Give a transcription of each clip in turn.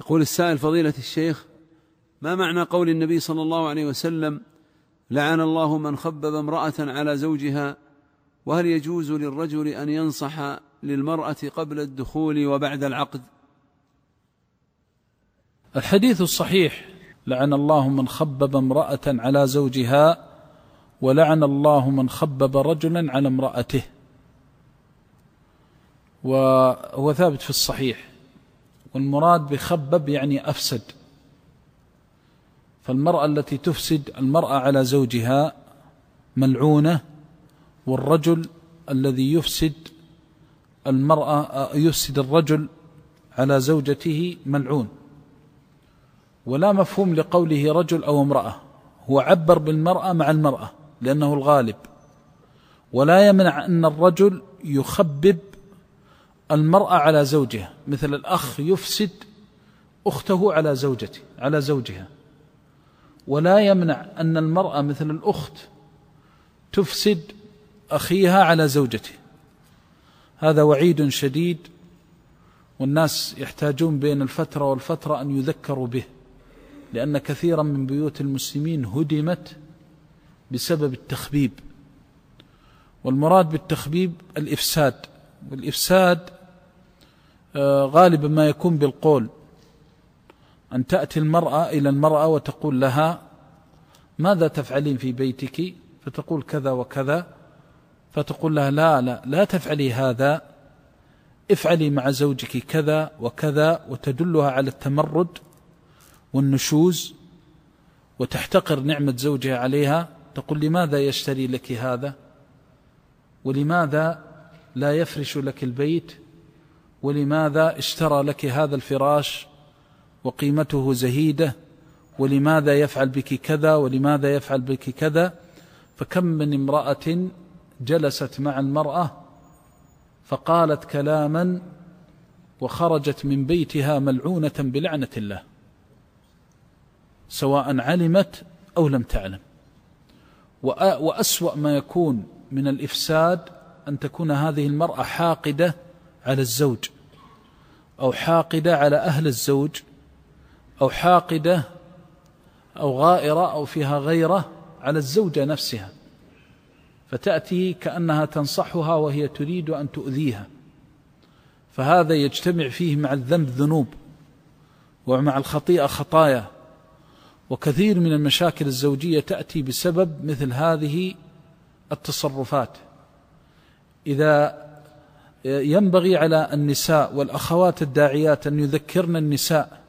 يقول السائل فضيلة الشيخ ما معنى قول النبي صلى الله عليه وسلم لعن الله من خبب امرأة على زوجها وهل يجوز للرجل أن ينصح للمرأة قبل الدخول وبعد العقد؟ الحديث الصحيح لعن الله من خبب امرأة على زوجها ولعن الله من خبب رجلا على امرأته وهو ثابت في الصحيح. والمراد بخبب يعني أفسد. فالمرأة التي تفسد المرأة على زوجها ملعونة والرجل الذي يفسد المرأة يفسد الرجل على زوجته ملعون. ولا مفهوم لقوله رجل أو امرأة. هو عبر بالمرأة مع المرأة لأنه الغالب. ولا يمنع أن الرجل يخبب المرأة على زوجها مثل الأخ يفسد أخته على زوجته على زوجها. ولا يمنع أن المرأة مثل الأخت تفسد أخيها على زوجته. هذا وعيد شديد والناس يحتاجون بين الفترة والفترة أن يذكروا به لأن كثيرا من بيوت المسلمين هدمت بسبب التخبيب. والمراد بالتخبيب الإفساد والإفساد غالبا ما يكون بالقول. أن تأتي المرأة إلى المرأة وتقول لها ماذا تفعلين في بيتك؟ فتقول كذا وكذا. فتقول لها لا لا لا تفعلي هذا. افعلي مع زوجك كذا وكذا. وتدلها على التمرد والنشوز وتحتقر نعمة زوجها عليها. تقول لماذا يشتري لك هذا؟ ولماذا لا يفرش لك البيت؟ ولماذا اشترى لك هذا الفراش وقيمته زهيدة؟ ولماذا يفعل بك كذا؟ ولماذا يفعل بك كذا؟ فكم من امرأة جلست مع المرأة فقالت كلاما وخرجت من بيتها ملعونة بلعنة الله سواء علمت أو لم تعلم. وأسوأ ما يكون من الإفساد أن تكون هذه المرأة حاقدة على الزوج أو حاقدة على أهل الزوج أو حاقدة أو غائرة أو فيها غيرة على الزوجة نفسها. فتأتي كأنها تنصحها وهي تريد أن تؤذيها. فهذا يجتمع فيه مع الذنب ذنوب ومع الخطيئة خطايا. وكثير من المشاكل الزوجية تأتي بسبب مثل هذه التصرفات. إذا ينبغي على النساء والأخوات الداعيات أن يذكرن النساء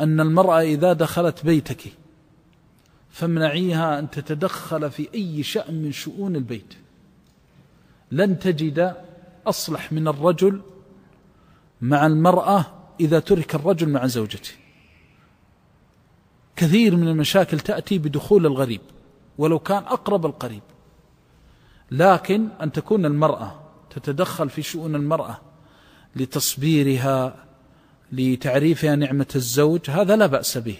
أن المرأة إذا دخلت بيتك فامنعيها أن تتدخل في أي شأن من شؤون البيت. لن تجد أصلح من الرجل مع المرأة إذا ترك الرجل مع زوجته. كثير من المشاكل تأتي بدخول الغريب ولو كان أقرب القريب. لكن أن تكون المرأة تتدخل في شؤون المرأة لتصبيرها لتعريفها نعمة الزوج هذا لا بأس به.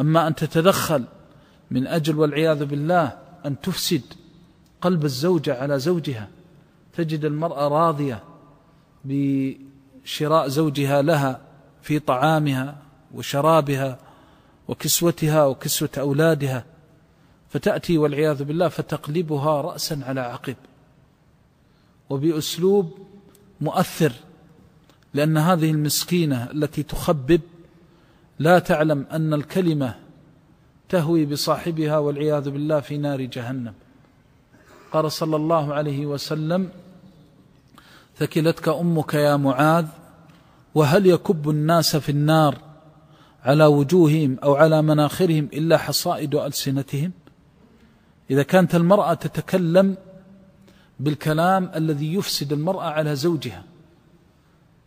أما أن تتدخل من أجل والعياذ بالله أن تفسد قلب الزوجة على زوجها تجد المرأة راضية بشراء زوجها لها في طعامها وشرابها وكسوتها وكسوة أولادها فتأتي والعياذ بالله فتقلبها رأسا على عقب. وبأسلوب مؤثر لأن هذه المسكينة التي تخبب لا تعلم أن الكلمة تهوي بصاحبها والعياذ بالله في نار جهنم. قال صلى الله عليه وسلم ثكلتك أمك يا معاذ وهل يكب الناس في النار على وجوههم أو على مناخرهم إلا حصائد ألسنتهم؟ إذا كانت المرأة تتكلم بالكلام الذي يفسد المرأة على زوجها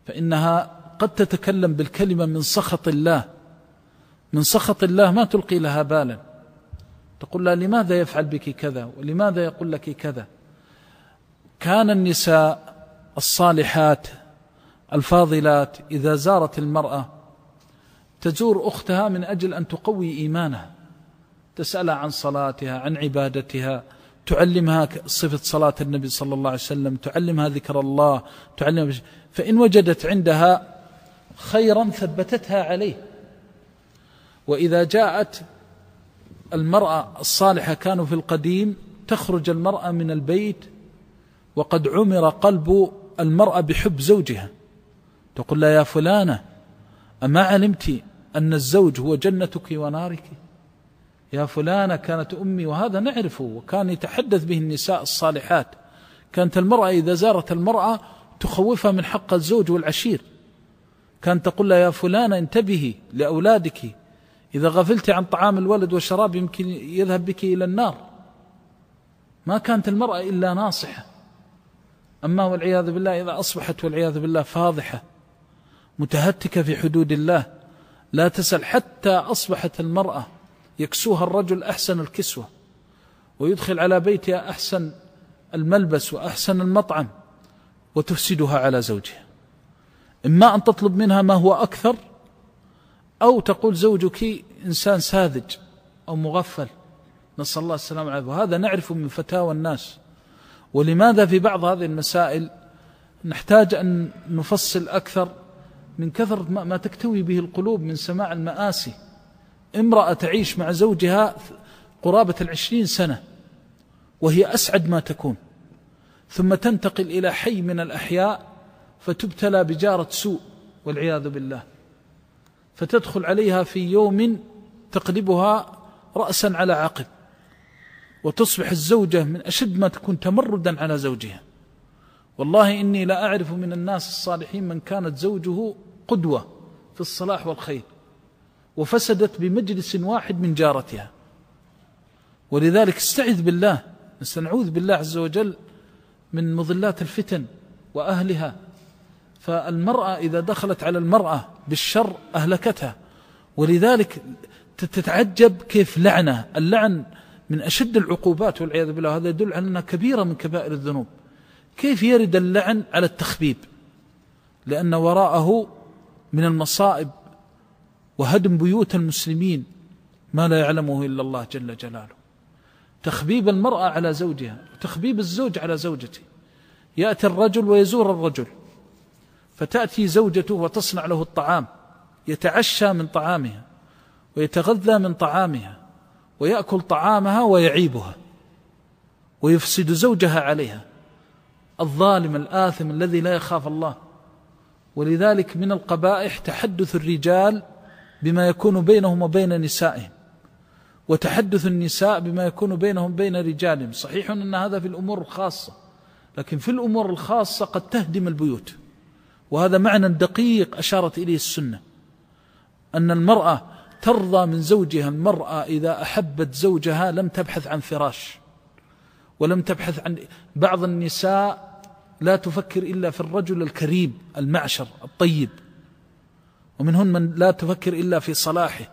فإنها قد تتكلم بالكلمة من سخط الله من سخط الله ما تلقي لها بالا. تقول لها لماذا يفعل بك كذا؟ ولماذا يقول لك كذا؟ كان النساء الصالحات الفاضلات إذا زارت المرأة تزور أختها من أجل أن تقوي إيمانها تسألها عن صلاتها عن عبادتها تعلمها صفة صلاة النبي صلى الله عليه وسلم تعلمها ذكر الله تعلمها فإن وجدت عندها خيرا ثبتتها عليه. وإذا جاءت المرأة الصالحة كانوا في القديم تخرج المرأة من البيت وقد عمر قلب المرأة بحب زوجها. تقول لا يا فلانة أما علمت أن الزوج هو جنتك ونارك؟ يا فلانة كانت أمي وهذا نعرفه وكان يتحدث به النساء الصالحات. كانت المرأة إذا زارت المرأة تخوفها من حق الزوج والعشير. كانت تقول لها يا فلانة انتبهي لأولادك. إذا غفلت عن طعام الولد والشراب يمكن يذهب بك إلى النار. ما كانت المرأة إلا ناصحة. أما والعياذ بالله إذا أصبحت والعياذ بالله فاضحة متهتكة في حدود الله لا تسأل حتى أصبحت المرأة يكسوها الرجل أحسن الكسوة ويدخل على بيتها أحسن الملبس وأحسن المطعم وتفسدها على زوجها. إما أن تطلب منها ما هو أكثر أو تقول زوجك إنسان ساذج أو مغفل نسأل الله السلامة والعافية. وهذا نعرف من فتاوى الناس. ولماذا في بعض هذه المسائل نحتاج أن نفصل أكثر من كثرة ما تكتوي به القلوب من سماع المآسي؟ امرأة تعيش مع زوجها قرابة العشرين سنة وهي أسعد ما تكون. ثم تنتقل إلى حي من الأحياء فتبتلى بجارة سوء والعياذ بالله. فتدخل عليها في يوم تقلبها رأسا على عقب وتصبح الزوجة من أشد ما تكون تمردا على زوجها. والله إني لا أعرف من الناس الصالحين من كانت زوجه قدوة في الصلاح والخير. وفسدت بمجلس واحد من جارتها. ولذلك استعذ بالله نستعوذ بالله عز وجل من مضلات الفتن وأهلها. فالمرأة إذا دخلت على المرأة بالشر أهلكتها. ولذلك تتعجب كيف لعنة. اللعن من أشد العقوبات والعياذ بالله. هذا يدل على أنها كبيرة من كبائر الذنوب. كيف يرد اللعن على التخبيب؟ لأن وراءه من المصائب وهدم بيوت المسلمين ما لا يعلمه إلا الله جل جلاله. تخبيب المرأة على زوجها وتخبيب الزوج على زوجته. يأتي الرجل ويزور الرجل فتأتي زوجته وتصنع له الطعام يتعشى من طعامها ويتغذى من طعامها ويأكل طعامها ويعيبها ويفسد زوجها عليها. الظالم الآثم الذي لا يخاف الله. ولذلك من القبائح تحدث الرجال بما يكون بينهم وبين نسائهم وتحدث النساء بما يكون بينهم بين رجالهم. صحيح أن هذا في الأمور الخاصة لكن في الأمور الخاصة قد تهدم البيوت. وهذا معنى دقيق أشارت إليه السنة أن المرأة ترضى من زوجها المرأة إذا أحبت زوجها لم تبحث عن فراش ولم تبحث عن بعض النساء لا تفكر إلا في الرجل الكريم المعشر الطيب. ومنهن من لا تفكر إلا في صلاحه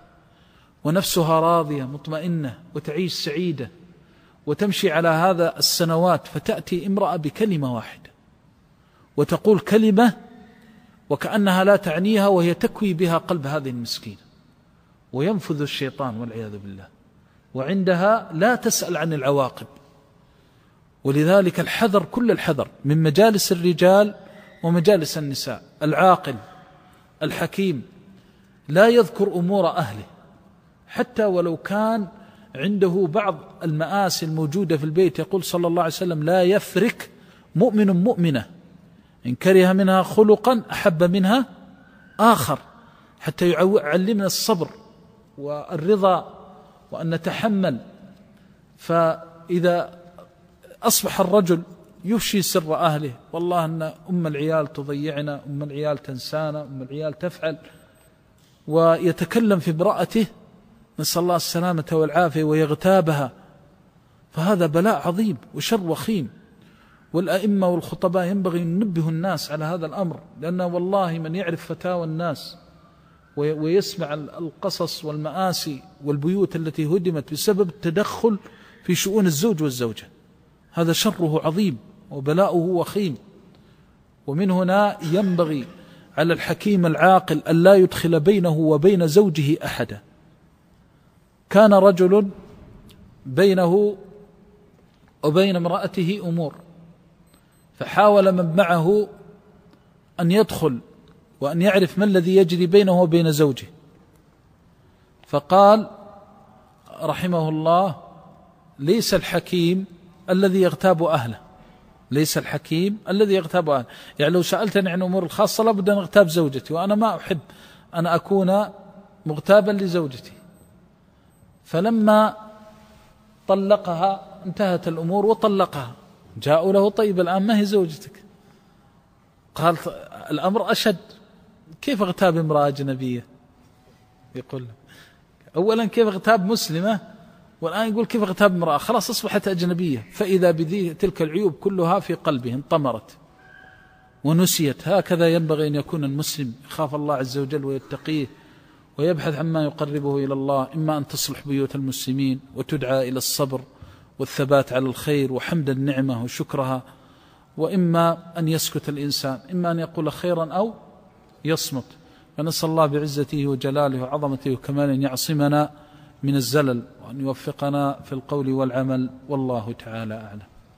ونفسها راضية مطمئنة وتعيش سعيدة وتمشي على هذا السنوات فتأتي امرأة بكلمة واحدة وتقول كلمة وكأنها لا تعنيها وهي تكوي بها قلب هذه المسكينة وينفذ الشيطان والعياذ بالله وعندها لا تسأل عن العواقب. ولذلك الحذر كل الحذر من مجالس الرجال ومجالس النساء العاقل الحكيم لا يذكر أمور أهله حتى ولو كان عنده بعض المآسي الموجودة في البيت يقول صلى الله عليه وسلم لا يفرك مؤمن مؤمنة إن كره منها خلقا أحب منها آخر حتى يعلمنا الصبر والرضا وأن نتحمل. فإذا أصبح الرجل يفشي سر أهله. والله أن أم العيال تضيعنا أم العيال تنسانا أم العيال تفعل. ويتكلم في امرأته نسأل الله السلامة والعافية ويغتابها. فهذا بلاء عظيم وشر وخيم. والأئمة والخطباء ينبغي أن ينبه الناس على هذا الأمر لأن والله من يعرف فتاوى الناس ويسمع القصص والمآسي والبيوت التي هدمت بسبب التدخل في شؤون الزوج والزوجة. هذا شره عظيم. وبلاؤه وخيم ومن هنا ينبغي على الحكيم العاقل أن لا يدخل بينه وبين زوجه أحدا. كان رجل بينه وبين امرأته أمور فحاول من معه أن يدخل وأن يعرف ما الذي يجري بينه وبين زوجه. فقال رحمه الله ليس الحكيم الذي يغتاب أهله. ليس الحكيم الذي يغتاب. يعني لو سألتني عن أمور الخاصة لابد أن أغتاب زوجتي وأنا ما أحب أن أكون مغتابا لزوجتي. فلما طلقها انتهت الأمور وطلقها. جاءوا له طيب الآن ما هي زوجتك؟ قال الأمر أشد. كيف اغتاب امرأة أجنبية؟ يقول أولا كيف اغتاب مسلمة؟ والآن يقول كيف اغتاب امرأة؟ خلاص أصبحت أجنبية. فإذا بذي تلك العيوب كلها في قلبه انطمرت ونسيت. هكذا ينبغي أن يكون المسلم يخاف الله عز وجل ويتقيه ويبحث عما يقربه إلى الله إما أن تصلح بيوت المسلمين وتدعى إلى الصبر والثبات على الخير وحمد النعمة وشكرها وإما أن يسكت الإنسان إما أن يقول خيرا أو يصمت. فنسأل الله بعزته وجلاله وعظمته وكماله أن يعصمنا من الزلل. وأن يوفقنا في القول والعمل والله تعالى أعلم.